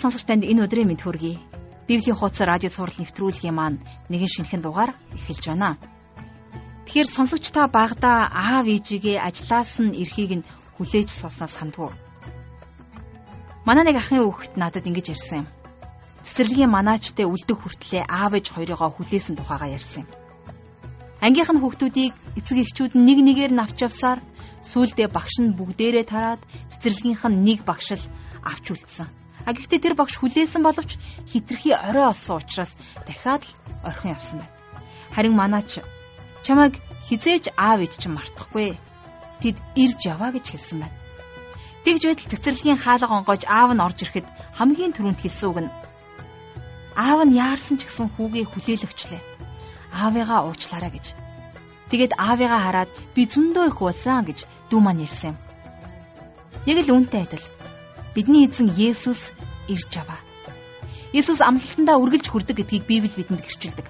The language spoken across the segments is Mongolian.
сонсогч танд энэ өдрийн мэд хүргэе. Библийн хуудас радио цаураар нэвтрүүлгийн маань нэгэн шинэхэн дугаар эхэлж байна. Тэгэхээр сонсогч та багада аав ээжигээ ажлаас нь эрхийг нь хүлээж сууснаас сандгүй. Манай нэг ахын хүүхэд надад ингэж ярьсан юм. Цэцэрлэгийн манаачтай үлдэх хүртлээр аав ээж хоёроо хүлээсэн тухайгаа ярьсан юм. Ангийнх нь хүүхдүүдийг эцэг эхчүүд нь нэг нэгээр нь авч явсаар сүүлдээ багш нь бүгдээрээ тараад цэцэрлэгийнх нь нэг багш л авч үлдсэн. А гэхдээ тэр багш хүлээсэн боловч хитрхи орой олсон учраас дахиад л орхин явсан байна. Харин манаач чамайг хизээж аав ээж чинь мартахгүй. Тэд ирж яваа гэж хэлсэн байна. Тэгж байтал цэцэрлэгийн хаалга онгойж аав нь орж ирэхэд хамгийн түрүүнд хэлсэн үг нь аав нь яарсан ч гэсэн хүүгээ хүлээлгчлээ аавыгаа уучлаарай гэж. Тэгээд аавыгаа хараад би зөндөө их уусан гэж дүү маань ярьсан юм. Яг л үүнтэй адил бидний эзэн Есүс ирж аваа. Есүс амлалтандаа үргэлж хүрдэг гэдгийг Библи бидэнд гэрчилдэг.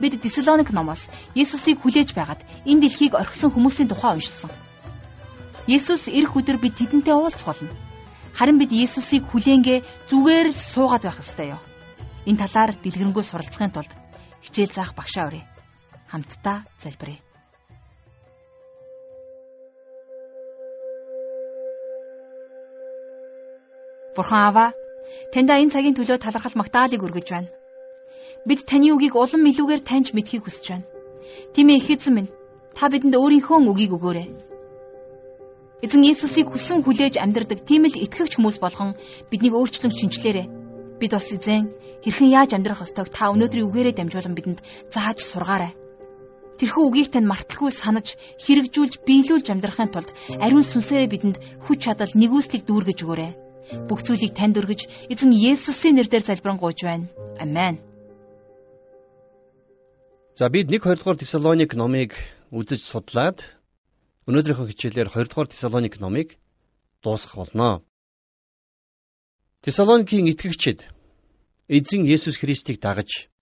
Бид Десалоник номоос Есүсийг хүлээж байгаад энэ дэлхийг орхисон хүмүүсийн тухай уншсан. Есүс ирэх өдөр бид тэдэнтэй уулзах болно. Харин бид Есүсийг хүлээнгээ зүгээр л суугаад байх ёстой юу? Энэ талаар дэлгэрэнгүй суралцахын тулд хичээл заах багшаа өрөө. Хамтдаа залбирая. Бурхан аваа, таньда энэ цагийн төлөө талархал магтаалыг өргөж байна. Бид таны үгийг улам илүүгээр таньж мэдхийг хүсэж байна. Тийм ээ эхэзэн минь, та бидэнд өөрийнхөө үгийг өгөөрэй. Эзэн Иесусыг хүсэн хүлээж амьдрдаг тийм л итгэгч хүмүүс болгон биднийг өөрчлөн шинчлээрэй. Бид бас эзэн хэрхэн яаж амьдрах ёстойг та өнөөдрийн үгээрээ дамжуулан бидэнд зааж сургаарай. Тэрхүү үгийг тань марталгүй санаж хэрэгжүүлж биелүүлж амьдрахын тулд ариун сүнсээрээ бидэнд хүч чадал нэгүслийг дүүргэж өгөөрэй. Бүх зүйлийг танд өргөж эзэн Есүсийн нэрээр залбирanгуйж байна. Амен. За бид 1 2 дугаар Тесалоник номыг үзэж судлаад өнөөдрийнхөө хичээлээр 2 дугаар Тесалоник номыг дуусгах болно. Тесалоникийн итгэгчид эзэн Есүс Христийг дагаж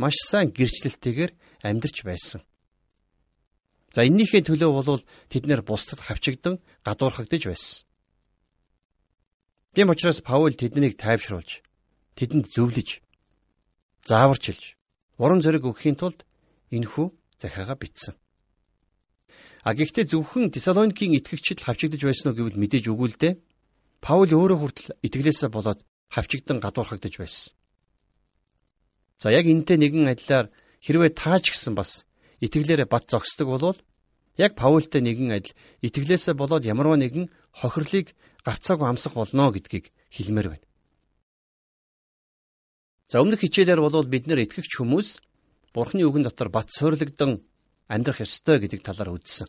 маш сайн гэрчлэлтэйгээр амьдарч байсан. За эннийхээ төлөө болвол тэд нэр бусдад хавчигдан гадуурхагдж байсан. Тийм учраас Паул тэднийг тайвшруулж, тэдэнд зөвлөж, зааварчилж, урам зориг өгөхийн тулд энэхүү захиагаа бичсэн. А гэхдээ зөвхөн Тесалоникийн итгэгчид хавчигдж байсан уу гэвэл мэдээж үгүй л дээ. Паул өөрөө хүртэл итгэлээсээ болоод хавчигдан гадуурхагдж байсан. За яг энтэй нэгэн адилаар хэрвээ таач гисэн бас итгэлээрээ бат зогсдог болвол яг Паултай нэгэн адил итгэлээсээ болоод ямарваа нэгэн хохирлыг гарцаагүй амсах болно гэдгийг хэлмээр байна. За өмнөх хичээлээр болвол бид нэр итгэгч хүмүүс Бурхны үгэн дотор бат суйрлагдсан амьдрах ёстой гэдэг талаар үзсэн.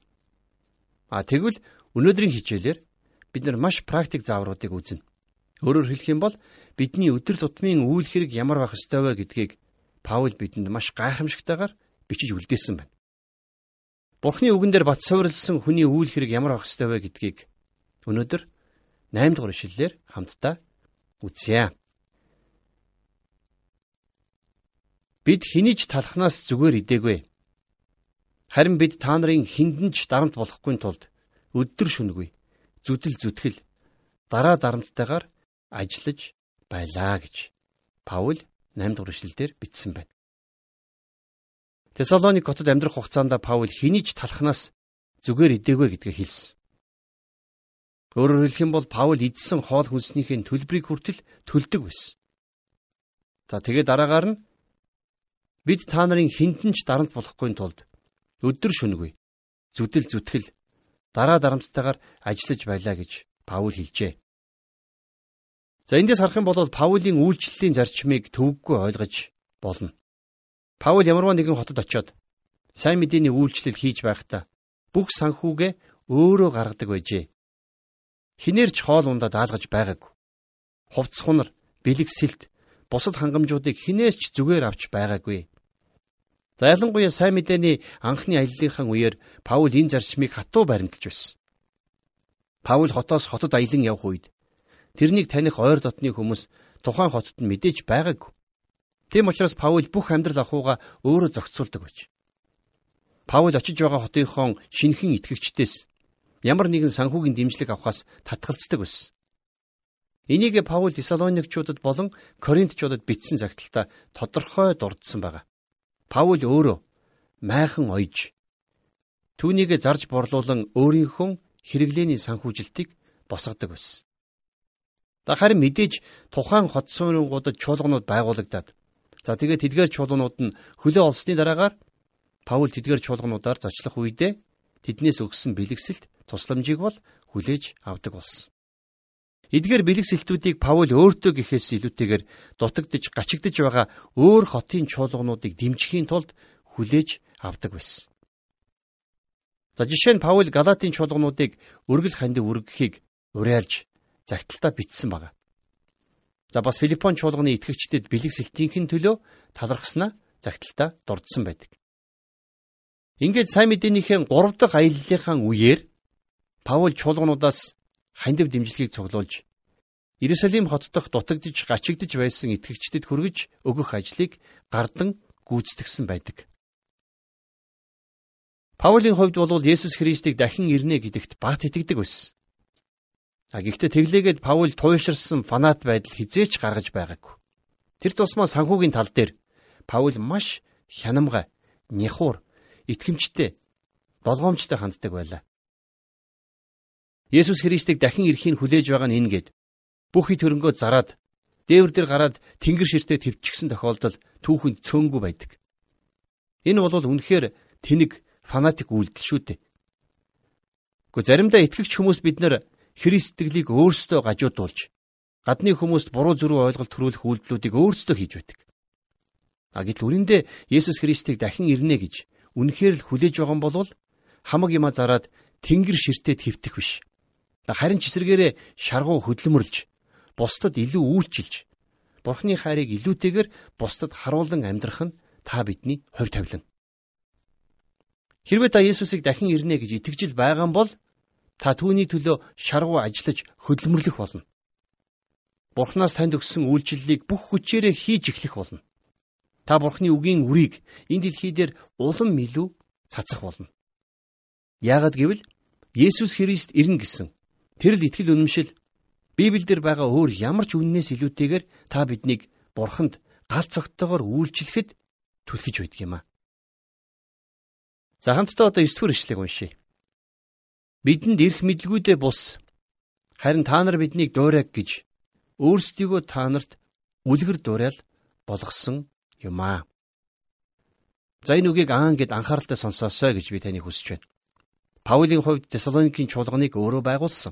А тэгвэл өнөөдрийн хичээлээр бид нар маш практик заавруудыг үзнэ. Өөрөөр хэлэх юм бол бидний өдөр тутмын үйл хэрэг ямар байх ёстой вэ гэдгийг Паул бидэнд маш гайхамшигтайгаар бичиж үлдээсэн байна. Бурхны үгэн дээр бат суурилсан хүний үйл хэрэг ямар байх ёстой вэ гэдгийг өнөөдөр 8 дугаар ишлэлээр хамтдаа үзье. Бид хинийч талхнаас зүгээр идээгүй. Харин бид та нарын хиндэнч дарамт болохгүй тулд өдөр шүнгүй зүдэл зүтгэл дараа дарамттайгаар ажиллаж байлаа гэж Паул 8 дугаар эшлэлдэр бичсэн байна. Тесалоник хотод амьдрах хугацаанд Паул хэний ч талхнаас зүгээр идээгүй гэдгийг хэлсэн. Өөрөөр хэлэх юм бол Паул идсэн хоол хүнснийхээ төлбөрийг хүртэл төлдөг байсан. За тэгээд дараагаар нь бид та нарын хинтэнч дарамт болохгүй тулд өдөр шөнөгүй зүдэл зүтгэл дараа дарамттайгаар ажиллаж байлаа гэж Паул хэлжээ. За эндээс харах юм бол Паулийн үйлчлэлийн зарчмыг төвөггүй ойлгож болно. Паул ямарваа нэгэн хотод очиод сайн мэдээний үйлчлэл хийж байхдаа бүх санхүүгээ өөрөө гаргадаг байжээ. Хинээрч хоол ундаа даалгаж байгаагүй. Хувцс хунар, бэлэг сэлт, бусад хангамжуудыг хинээс ч зүгээр авч байгаагүй. За ялангуяа сайн мэдээний анхны аяллахын үеэр Паул энэ зарчмыг хатуу баримталж байсан. Паул хотоос хотод аялан явх үед тэрнийг таних ойр дотны хүмүүс тухайн хотод нь мэдээж байгаагүй. Тийм учраас Паул бүх амьдрал ахуйгаа өөрөө зохицуулдаг байж. Паул очиж байгаа хотынхон шинхэн итгэгчдээс ямар нэгэн санхүүгийн дэмжлэг авахаас татгалздаг байсан. Энийг Паул Тесалоникчуудад болон Коринтчуудад бичсэн загталтаа тодорхой дурдсан байна. Паул өөрөө майхан ойж түүнийг зарж борлуулан өөрийнхөө хэрэглээний санхүүжилтийг босгодог байсан. Харин мэдээж тухайн хот суургуудад чуулганууд байгуулагдаад за тэгээд тэдгээр чуулганууд нь хөлөө олсны дараагаар Паул тэдгээр чуулгануудаар зочлох үедээ тэднээс өгсөн бэлгэсэлт тусламжийг бол хүлээж авдаг болсон. Эдгээр бэлгэсэлтүүдийг Паул өөртөө гэхээс илүүтэйгээр дутагдж гачигдж байгаа өөр хотын чуулгануудыг дэмжихийн тулд хүлээж авдаг байсан. За жишээ нь Паул Галатийн чуулгануудыг өргөл хандив үргэхийг уриалж загталтаа бичсэн байна. За бас Филиппон чуулганы итгэгчдэд бэлгэсэлтийнхэн төлөө талархснаа загталтаа дурдсан байдаг. Ингээд сайн мэдээнийхэн 3 дахь аяллалынхаа үеэр Паул чуулгануудаас хандив дэмжлэгийг цуглуулж Иерусалим хот дох дутагдж гачигдж байсан итгэгчдэд хүргэж өгөх ажлыг гардан гүйцэтгсэн байдаг. Паулийн хувьд бол Есүс Христийг дахин ирнэ гэдэгт бат итгэдэг байсан. А гэхдээ тэглээгээд Паул туйлширсан фанат байдал хизээч гаргаж байгаагүй. Тэр тусмаа санхүүгийн тал дээр Паул маш хянамгай, няхуур, итгэмжтэй, болгоомжтой ханддаг байлаа. Есүс Христийг дахин ирэхийг хүлээж байгаа нь энэ гээд бүх ит хөрөнгөө зараад дээвэр дээр гараад тэнгэр ширтээ твчгсэн тохиолдол түүхэнд цөөнгүй байдаг. Энэ бол үнэхээр тэнэг фанатик үйлдэл шүү дээ. Гэхдээ заримдаа итгэгч хүмүүс бид нар Христ сэтгэлийг өөрсдөө гажуудуулж гадны хүмүүст буруу зүрх ойлголт төрүүлэх үйлдэлүүдийг өөрсдөө хийж байдаг. А гэтэл үүрэндээ Есүс Христийг дахин ирнэ гэж үнэхээр л хүлээж байгаа юм бол хамаг юма зараад тэнгэр ширтээ твтэх биш. Харин ч эсрэгээрээ шаргуу хөдлөмөрлж, бусдад илүү үйлчилж, Бурхны хайрыг илүүтэйгээр бусдад харуулan амьдрах нь та бидний хувь тавилан. Хэрвээ та Есүсийг дахин ирнэ гэж итгэжил байгаа бол та түүний төлөө шаргуу ажиллаж хөдөлмөрлөх болно. Бурхнаас танд өгсөн үйлчлэлийг бүх хүчээрээ хийж эхлэх болно. Та Бурхны үгийн үрийг энэ дэлхий дээр улам илүү цацах болно. Яагад гэвэл Есүс Христ ирнэ гэсэн Тэр л итгэл үнэмшил Библиэлд байгаа өөр ямар ч үннээс илүүтэйгээр та биднийг Бурханд гал цогтойгоор үйлчлэхэд түлхэж байдаг юм аа. За хамтдаа одоо 9 дугаар ишлэгийг уншийе. Бидэнд эрх мэдлгүүдээ бус харин та нар биднийг дуурайг гэж өөрсдийгөө та нарт үлгэр дуурайл болгосон юм аа. За энэ үгийг аан гэд анхааралтай сонсоосой гэж би таныг хүсэж байна. Паулийн хувьд Тесалоникийн чуулганыг өөрөө байгуулсан.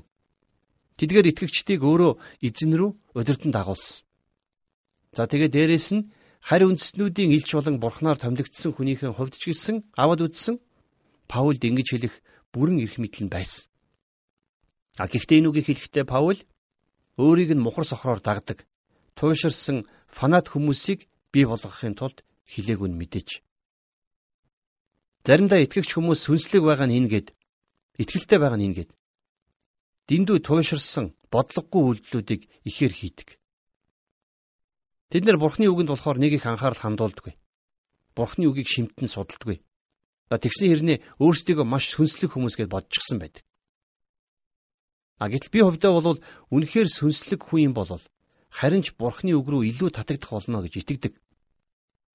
Тэдгээр итгэгчдийг өөрөө эзэн рүү удирдан дагуулсан. За тэгээ дээрэс нь харь үндэстнүүдийн илч болон бурхнаар томилогдсон хүнийхээ хувьд ч гэсэн аваад үзсэн Паулд ингэж хэлэх бүрэн эрх мэдэл нь байсан. А гэхдээ энэ үгийг хэлэхдээ Паул өөрийг нь мухар сохроор дагдаг тууширсан фанат хүмүүсийг бий болгохын тулд хилээг нь мэдээж. Заримдаа итгэгч хүмүүс сүнслэг байгаа нь энэ гээд итгэлтэй байгаа нь энэ гээд дэндүү туйширсан бодлогогүй үйлдэлүүдийг ихээр хийдэг. Тэд нар Бурхны үгэнд болохоор нэг их анхаарал хандуулдаггүй. Бурхны үгийг шимтэн судалдаггүй. Тэгсэн хэрнээ өөрсдийгөө маш сүнслэг хүмүүс гэж бодчихсон байдаг. А гэтэл би хувьдаа бол үнэхээр сүнслэг хүн юм бол харин ч Бурхны үг рүү илүү татагдах болно гэж итгэдэг.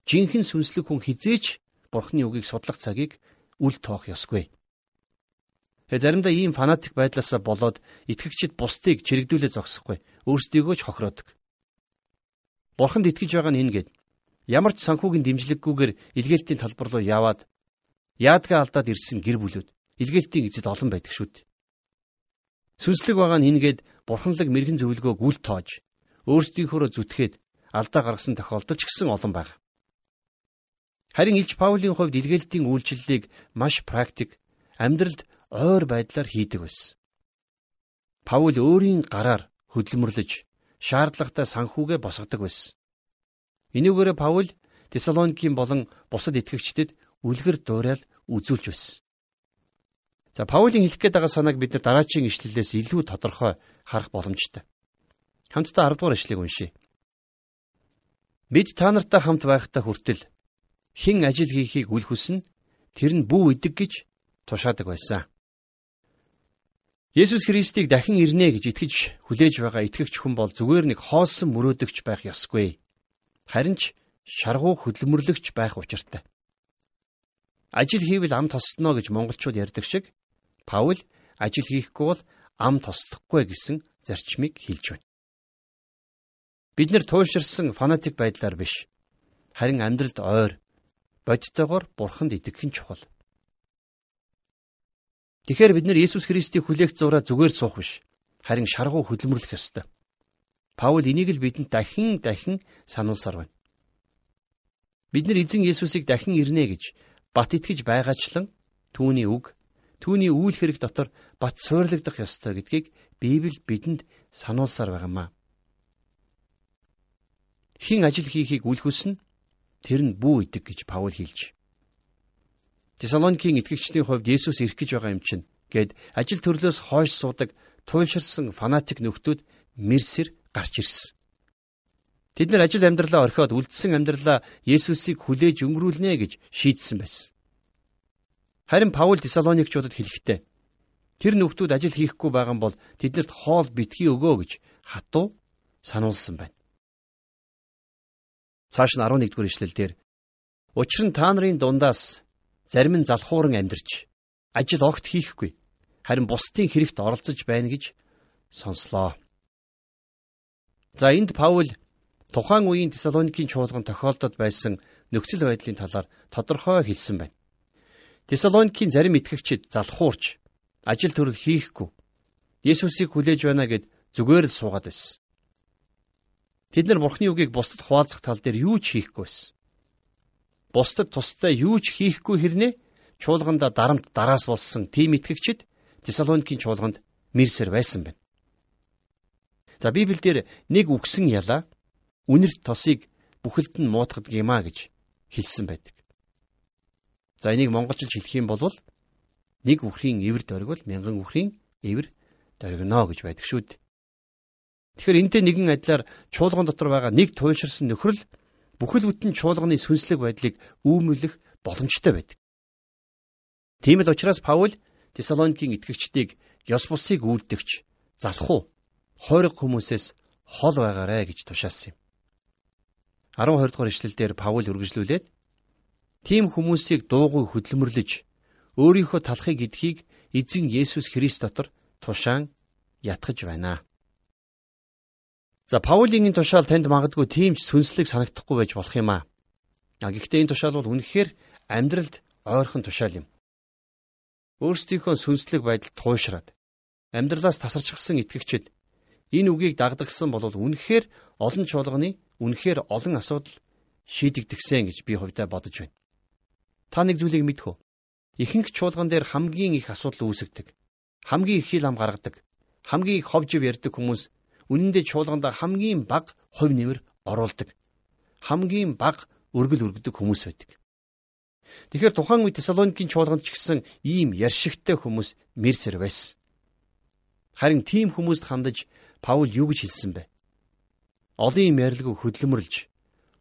Жинхэнэ сүнслэг хүн хизээч Бурхны үгийг судлах цагийг үл тоох ёсгүй. Тэгээ заримдаа ийм фанатик байдлаасаа болоод итгэгчид бусдыг чирэгдүүлээ зогсохгүй өөрсдийгөө ч хохироодог. Бурханд итгэж байгаа нь энэ гээд ямар ч санхүүгийн дэмжлэггүйгээр илгээлтийн талбар руу яваад яадгаа алдаад ирсэн гэр бүлүүд илгээлтийн эзэд олон байдаг шүү дээ. Сүнслэг байгаа нь энгээд бурханлаг мэрэгэн зөвлөгөөг үл тоож өөрсдийнхөөрөө зүтгээд алдаа гаргасан тохиолдол ч гэсэн олон байна. Харин Илж Паулийн хувьд илгээлтийн үйлчлэлийг маш практик амьдралд ойр байдлаар хийдэг байсан. Паул өөрийн гараар хөдөлмөрлөж шаардлагатай санхүүгээ босгодог байсан. Энүүгээрээ Паул Тесалоникийн болон бусад итгэгчдэд үлгэр дуурайл үзүүлж байсан. За Паулийн хэлэх гээд байгаа санааг бид нар дараачийн ишлэлээс илүү тодорхой харах боломжтой. Хамтдаа 10 дугаар ишлэгийг уншийе. Бид та нартай хамт байхдаа хүртэл хэн ажил хийхийг үл хүснэ тэр нь бүү идэг гэж тушаадаг байсан. Есүс Христийг дахин ирнэ гэж итгэж хүлээж байгаа итгэгч хүн бол зүгээр нэг хоосон мөрөөдөгч байх ёсгүй. Харин ч шаргуу хөдөлмөрлөгч байх учиртай. Ажил хийвэл ам тосноо гэж монголчууд ярьдаг шиг Паул ажил хийхгүй бол ам тослохгүй гэсэн зарчмыг хэлж байна. Бид нэр туйлширсан фанатик байдлаар биш. Харин амьдралд ойр бодтойгоор бурханд итгэх нь чухал. Тэгэхээр бид нар Есүс Христийг хүлээх зураа зүгээр суух биш. Харин шаргуу хөдөлмөрлөх ёстой. Паул энийг л бидэнд дахин дахин сануулсаар байна. Бид нар эзэн Есүсийг дахин ирнэ гэж бат итгэж байгаачлан түүний үг, түүний үйл хэрэг дотор бат суйрлагдах ёстой гэдгийг Библи бидэнд сануулсаар байгаамаа. Хин ажил хийхийг үлхүүлсэн тэр нь бүү идэг гэж Паул хэлж. Тесалоникийн итгэгчдийн хувьд Есүс ирэх гэж байгаа юм чинь гэд ажил төрлөөс хойш суудаг туйлширсан фанатик нөхдүүд мэрсэр гарч ирсэн. Тэд нар ажил амьдралаа орхиод үлдсэн амьдралаа Есүсийг хүлээж өнгөрүүлнэ гэж шийдсэн байсан. Харин Паул Тесалоникчуудад хэлэхдээ тэр нөхдүүд ажил хийхгүй байгаа бол тэднэрт хоол битгий өгөө гэж хатуу сануулсан байна. Цааш нь 11 дугаар ишлэл дээр Учир нь та нарын дундаас зарим нь залхууран амьдарч ажил огт хийхгүй харин бусдын хэрэгт оролцож байна гэж сонслоо. За энд Паул тухайн үеийн Тесалоникийн чуулган тохиолдод байсан нөхцөл байдлын талаар тодорхой хэлсэн байна. Тесалоникийн зарим итгэгчид залхуурч ажил төрөл хийхгүй Есүсийг хүлээж байна гэд зүгээр л суугаад байсан. Тэд нар Бурхны үгийг бусдад хуваалцах тал дээр юу ч хийхгүй байсан. Бусдад тустай юу ч хийхгүй хэрнээ чуулганда дарамт дараас болсон тийм итгэгчид Тесалоникийн чуулганд мэрсэр байсан байна. За Библиэлд нэг үгсэн ялаа үнэрт тосыг бүхэлд нь муутгадаг юм а гэж хэлсэн байдаг. За энийг монголчилж хэлэх юм бол нэг үхрийн ивэр дөргөл мянган үхрийн ивэр дөргөнө гэж байдаг шүү дээ. Тэгэхээр энтэй нэгэн адилаар чуулган дотор байгаа нэг туйлширсан нөхрөл бүхэл бүтэн чуулганы сүнслэг байдлыг үүмүүлэх боломжтой байдаг. Тийм л учраас Паул Тесалоникийн итгэгчдийг ёс бусыг үйлдэгч залах уу хойрог хүмүүсээс хол байгаарэ гэж тушаасан юм. 12 дугаар ишлэлдэр Паул үргэлжлүүлээд тийм хүмүүсийг дуугүй хөдөлмөрлөж өөрийнхөө талахыг эдхийг эзэн Есүс Христ дотор тушаан ятгах байна. За Паулийн энэ тушаал танд магадгүй тийм ч сүнслэг санагдахгүй байж болох юм аа. Гэхдээ энэ тушаал бол үнэхээр амьдралд ойрхон тушаал юм. Өөрсдийнхөө сүнслэг байдал туушраад амьдралаас тасарчихсан итгэгчид энэ үгийг дагдагсан бол үнэхээр олон чуулганы үнэхээр олон асуудал шийдэгдгсэн гэж би хувьдаа бодож байна. Та нэг зүйлийг мэдэх үү? Ихэнх чуулган дээр хамгийн их асуудал үүсгдэг. Хамгийн их хил ам гаргадаг. Хамгийн их ховжив ярьдаг хүмүүс Үнэн дээр чуулганд хамгийн бага хувь нэмэр оруулдаг. Хамгийн бага өргөл өргөдөг хүмүүс байдаг. Тэгэхээр тухайн үед Тесалоникийн чуулганд ч гэсэн ийм яршигтай хүмүүс мэрсэр байсан. Харин тийм хүмүүст хандаж Паул юу гэж хэлсэн бэ? Олон юм ярилгүй хөдөлмөрлж,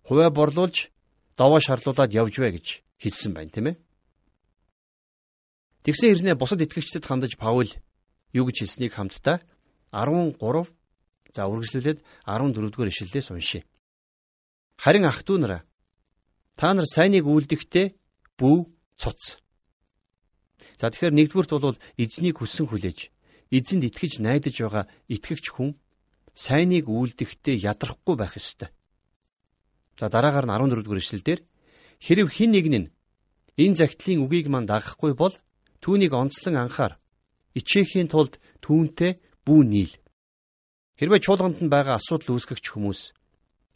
хуваа борлуулж, довоо шарлуулад явж бай гэж хэлсэн байна, тийм ээ? Тэгсэн хэрнээ бусад итгэгчдэд хандаж Паул юу гэж хэлснийг хамтдаа 13 За үргэлжлүүлээд 14 дугаар ишлэлээс уншъя. Харин ах トゥ нараа та нар сайныг үлдэхдээ бүү цуц. За тэгэхээр нэгдүгürt бол эзнийг хүссэн хүлээж эзэнд итгэж найдаж байгаа итгэгч хүн сайныг үлдэхдээ ядрахгүй байх ёстой. За дараагаар нь 14 дугаар ишлэлдэр хэрв хин нэг нь энэ загтлын үгийг манд дагахгүй бол түүнийг онцлон анхаар ичээхийн тулд түүнтэй бүү нийл. Хэрвээ чуулганд нь байгаа асуудал үүсгэгч хүмүүс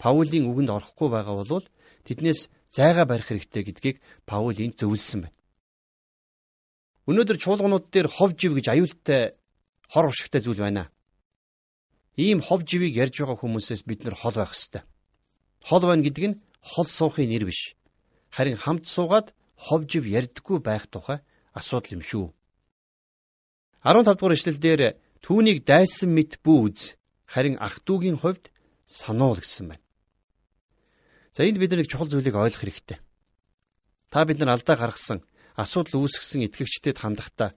Паулийн үгэнд орохгүй байгаа бол тэднээс зайгаа барих хэрэгтэй гэдгийг Паул энд зөвлөсөн байна. Өнөөдөр чуулганууд дээр хов жив гэж аюултай хор уршигтай зүйл байна. Ийм хов живийг ярьж байгаа хүмүүсээс бид нар хол байх ёстой. Хол байна гэдэг нь хол суухын нэр биш. Харин хамт суугаад хов жив ярьдаггүй байх тухай асуудал юм шүү. 15 дугаар эшлэлдэр түүнийг дайсан мэт бүү үз харин ах トゥ угийн хувьд сануул гэсэн байна. За энд бид нэг чухал зүйлийг ойлгох хэрэгтэй. Та бид нар алдаа гаргасан, асуудал үүсгэсэн итгэгчдэд хандахдаа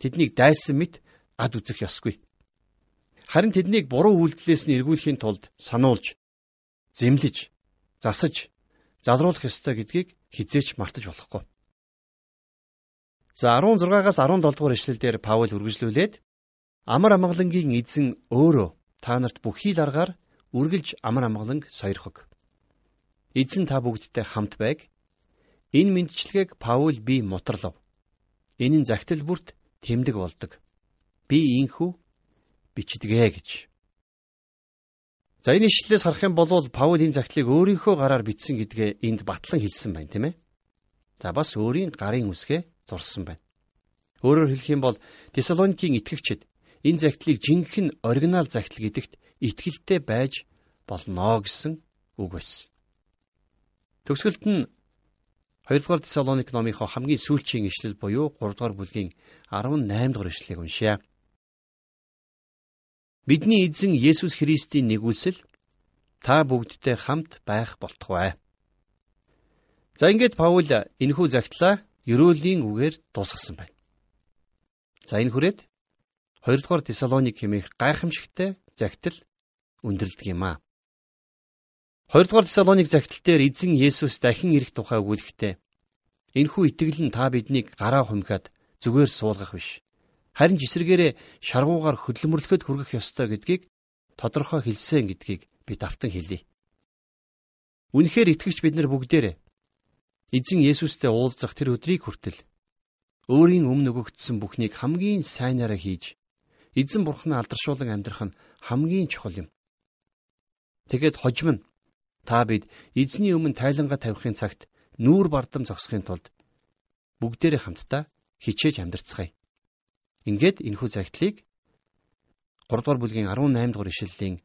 тэднийг дайсан мэт ад үзэх ёсгүй. Харин тэднийг буруу үйлдэлээс нь эргүүлэхийн тулд сануулж, зэмлэж, засаж, залруулах ёстой гэдгийг хизээч мартаж болохгүй. За 16-аас 17 дугаар ишлэлдэр Паул үргэлжлүүлээд амар амгалангийн эзэн өөрөө та нарт бүхий л аргаар үргэлж амар амгаланг сойрхог. Эзэн та бүгдтэй хамт байг. Энэ мэдчилгээг Паул би мутарлав. Энэ нь загтал бүрт тэмдэг болдог. Би ийхүү бичдэгэ гэж. За энэ ишлэлээс харах юм бол Паул энэ загтлыг өөрийнхөө гараар бичсэн гэдгээ энд батлан хэлсэн байна, тийм ээ. За бас өөрийн гарын үсгээ зурсан байна. Өөрөөр хэлэх юм бол Тесалоникийн итгэгчид энэ загтлыг жинхэнэ оригинал загтал гэдэгт итгэлтэй байж болно гэсэн үг байсан. Төгсгөлд нь 2 дугаар Тесалоник номынхоо хамгийн сүүлчийн ишлэл буюу 3 дугаар бүлгийн 18 дугаар ишлэгийг уншъя. Бидний эзэн Есүс Христийн нэгүсэл та бүгдтэй хамт байх болтугай. За ингээд Паул энэхүү загтлаа ерөөлийн үгээр дуусгасан байна. За энэ хүрээд 2 дугаар Тесалоник хэмээх гайхамшигтай загтал өндөрлөдөг юм аа. 2 дугаар Тесалоник загтал дээр эзэн Есүс дахин ирэх тухай өгүүлэхдээ энэхүү итгэл нь та биднийг гараа хумхиад зүгээр суулгах биш. Харин ч эсрэгээрээ шаргуугаар хөдөлмөрлөхөд хүргэх ёстой гэдгийг тодорхой хэлсэн гэдгийг би давтан хэлье. Үнэхээр итгэгч бид нар бүгдээрээ эзэн Есүстэй уулзах тэр өдрийг хүртэл өөрийн өмнө өгөгдсөн бүхнийг хамгийн сайнаараа хийж эзэн бурхнаа алдаршуулан амьдрах нь хамгийн чухал юм. Тэгээд хожим нь Та бид эзний өмнө тайлангаа тавихын цагт нүүр бардам зогсохын тулд бүгдээрээ хамтдаа хичээж амьдарцгаая. Ингээд энэхүү загтлыг 3 дугаар бүлгийн 18 дугаар ишлэлийн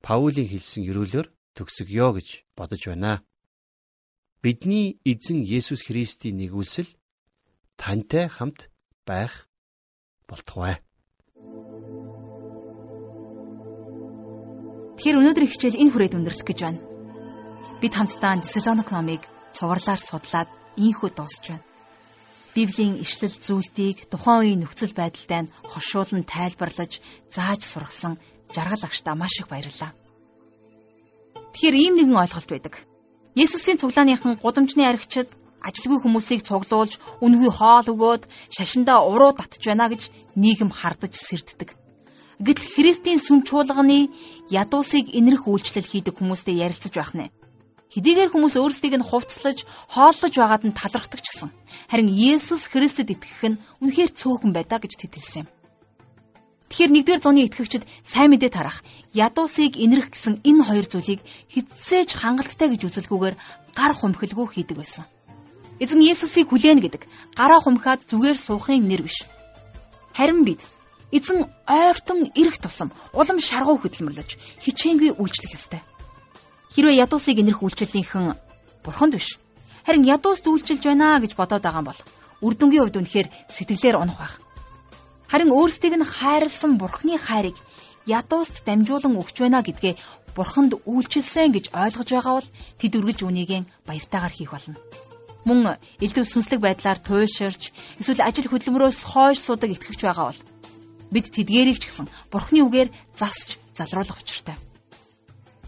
Паулийн хэлсэн өрөөлөөр төгсгөё гэж бодож байна. Бидний эзэн Есүс Христийн нэгүүлсэл тантай хамт байх болтугай. Тэгэхээр өнөөдөр хичээл энэ хүрээд өндөрлөх гэж байна. Бид хамтдаа Тесалоник номыг цувралаар судлаад ийхүү дуусч байна. Библийн ишлэл зүйлтийг тухайн үеийн нөхцөл байдалтай нь хошуулан тайлбарлаж зааж сургасан жаргал агштаа маш их баярлалаа. Тэгэхээр ийм нэгэн ойлголт байдаг. Есүсийн цуглааныхан гудамжны аригчид ажилгүй хүмүүсийг цуглуулж үнгүй хоол өгөөд шашиндаа уруу татж байна гэж нийгэм хардаж сэрддэг. Гэтэл Христийн сүм чуулганы ядуусыг инэрх үйлчлэл хийдэг хүмүүстэй ярилцаж байх нэ. Хэдийгээр хүмүүс өөрсдийг нь хувцлаж, хооллож байгаад нь талархдаг ч гэсэн харин Есүс Христэд итгэх нь үнэхээр цөөхөн байдаа гэж тэд хэлсэн юм. Тэгэхээр нэгдүгээр зууны итгэгчид сайн мэдээ тарах, ядуусыг инэрх гэсэн энэ хоёр зүйлийг хитсээж хангалттай гэж үзэлгүйгээр гар хумхилгүй хийдэг байсан. Эзэн Есүсийг хүлээнэ гэдэг гараа хумхаад зүгээр суухын нэр биш. Харин бид эзэн ойртон ирэх тусам улам шаргуу хөдөлмөрлөж хичээнгүй үйлчлэх ёстой. Хэрвээ ядуусыг инэрх үйлчлэлийнхэн бурханд биш. Харин ядууст үйлчилж байна гэж бодоод байгаа юм бол үр дүнгийн хувьд үнэхээр сэтгэлээр унах байх. Харин өөрсдийг нь хайрлсан бурхны хайрыг ядууст дамжуулан өгч байна гэдгээ бурханд үйлчилсэн гэж ойлгож байгаа бол тэд үргэлж үнийгэн баяртайгаар хийх болно. Мөн элдв сүнслэг байдлаар туйлширч эсвэл ажил хөдөлмөрөөс хойш суудаг итгэгч байгаа бол бид тэдгэрийг ч гэсэн бурхны үгээр засч залруулах учиртай.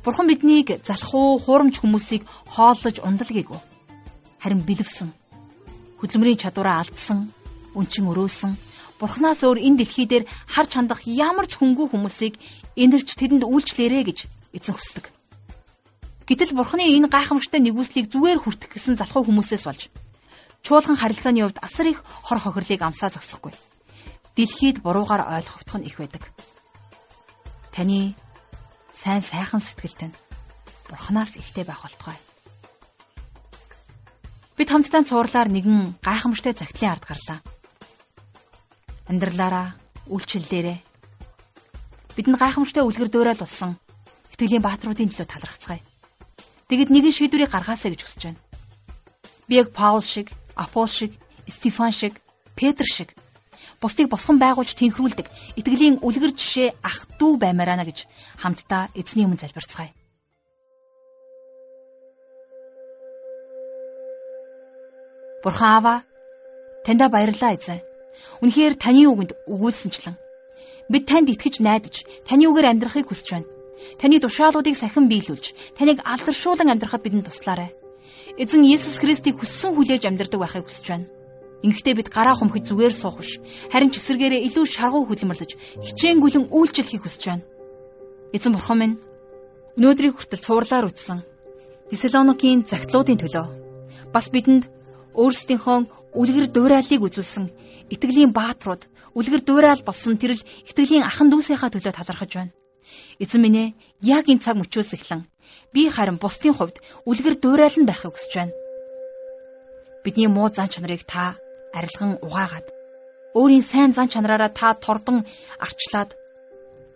Бурхан биднийг залах уу, хуурамч хүмүүсийг хооллож ундалгийгүү. Харин бэлэвсэн. Хөдөлмөрийн чадвараа алдсан, өнчин өрөөсөн, Бурханаас өөр энэ дэлхий дээр харж хандах ямар ч хөнгүү хүмүүсийг энэрч тэдэнд үйлчлээрэ гэж эзэн хүсдэг. Гэтэл Бурханы энэ гайхамшигтай нэгүслийг зүгээр хүртэх гэсэн залхуу хүмүүсээс болж чуулган харилцааны хувьд асар их хор хохирлыг амсаа зогсохгүй. Дэлхийд буруугаар ойлгогдох нь их байдаг. Таны сайн сайхан сэтгэлтэй нь Бурханаас ихтэй байх болтугай. Бид хамтдаа цуурлаар нэгэн гайхамшигтай загтлын ард гарлаа. Амьдралаараа, үйлчлэлээрээ бидэнд гайхамшигтай үлгэр дуурайл болсон итгэлийн бааtruудын төлөө талархацгаая. Тэгэд нэгэн шийдвэрийг гаргаасаа гэж хүсэж байна. Би яг Паул шиг, Апол шиг, Стефан шиг, Петр шиг бусдыг босгон байгуулж тэнхрүүлдэг итгэлийн үлгэр жишээ ах дүү баймаарана гэж хамтдаа эзний өмнө залбирцгаая. Бурхан Аава таньда баярлалаа эзэн. Үнэхээр таны үгэнд өгүүлсэнчлэн Бид танд итгэж найдаж, таны үгээр амьдрахыг хүсэж байна. Таны тушаалуудыг сахин биелүүлж, таныг алдаршуулан амьдрахад бидэнд туслаарай. Эзэн Есүс Христийг хүссэн хүлээж амьдрдаг байхыг хүсэж байна. Ингэхдээ бид гараа хумхиж зүгээр суух биш. Харин ч эсэргээрээ илүү шаргуу хөдөлмөрлөж, хичээнгүлэн үйлчлэхийг хүсэж байна. Эзэн бурхан минь өнөөдрийг хүртэл цуурлаар үтсэн Тесалоникийн загтлуудын төлөө бас бидэнд өөрсдийнхөө үлгэр дуурайлыг үзүүлсэн итгэлийн бааtruуд үлгэр дуурал болсон тэрл итгэлийн ахан дүүсийнхаа төлөө талархаж байна. Эзэн минь ээ яг энэ цаг мөчөөс эхлэн би харин бусдын хувьд үлгэр дуурал нь байхыг хүсэж байна. Бидний муу зан чанарыг та арилган угаагаад өөрийн сайн зан чанараараа та тордон арчлаад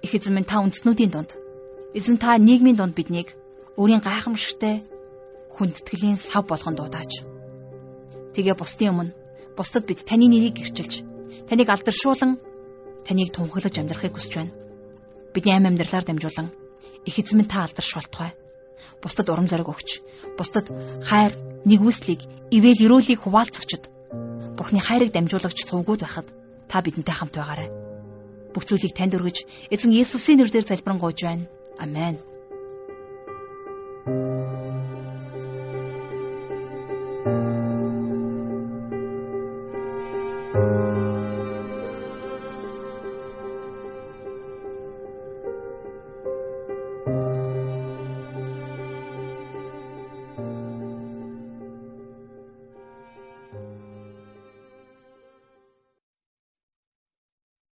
их эзэн минь та үндснүүдийн дунд эзэн та нийгмийн дунд биднийг өөрийн гайхамшигтай хүндэтгэлийн сав болгон дуудаач. Тэгээ бусдын өмнө бусдад бид таны нэрийг гэрчилж таныг алдаршуулан таныг тунхаглаж амьдрахыг хүсэж байна. Бидний амь амьдралаар дамжуулан их эзэмэн та алдарш болтугай. Бусдад урам зориг өгч, бусдад хайр, нэгүслийг, ивэл өрөөлийг хуваалцагчд Бурхны хайрыг дамжуулагч цувгууд байхад та бидэнтэй хамт байгаарай. Бүх зүйлийг танд өргөж, эзэн Есүсийн нэрээр залбирanгуйж байна. Амен.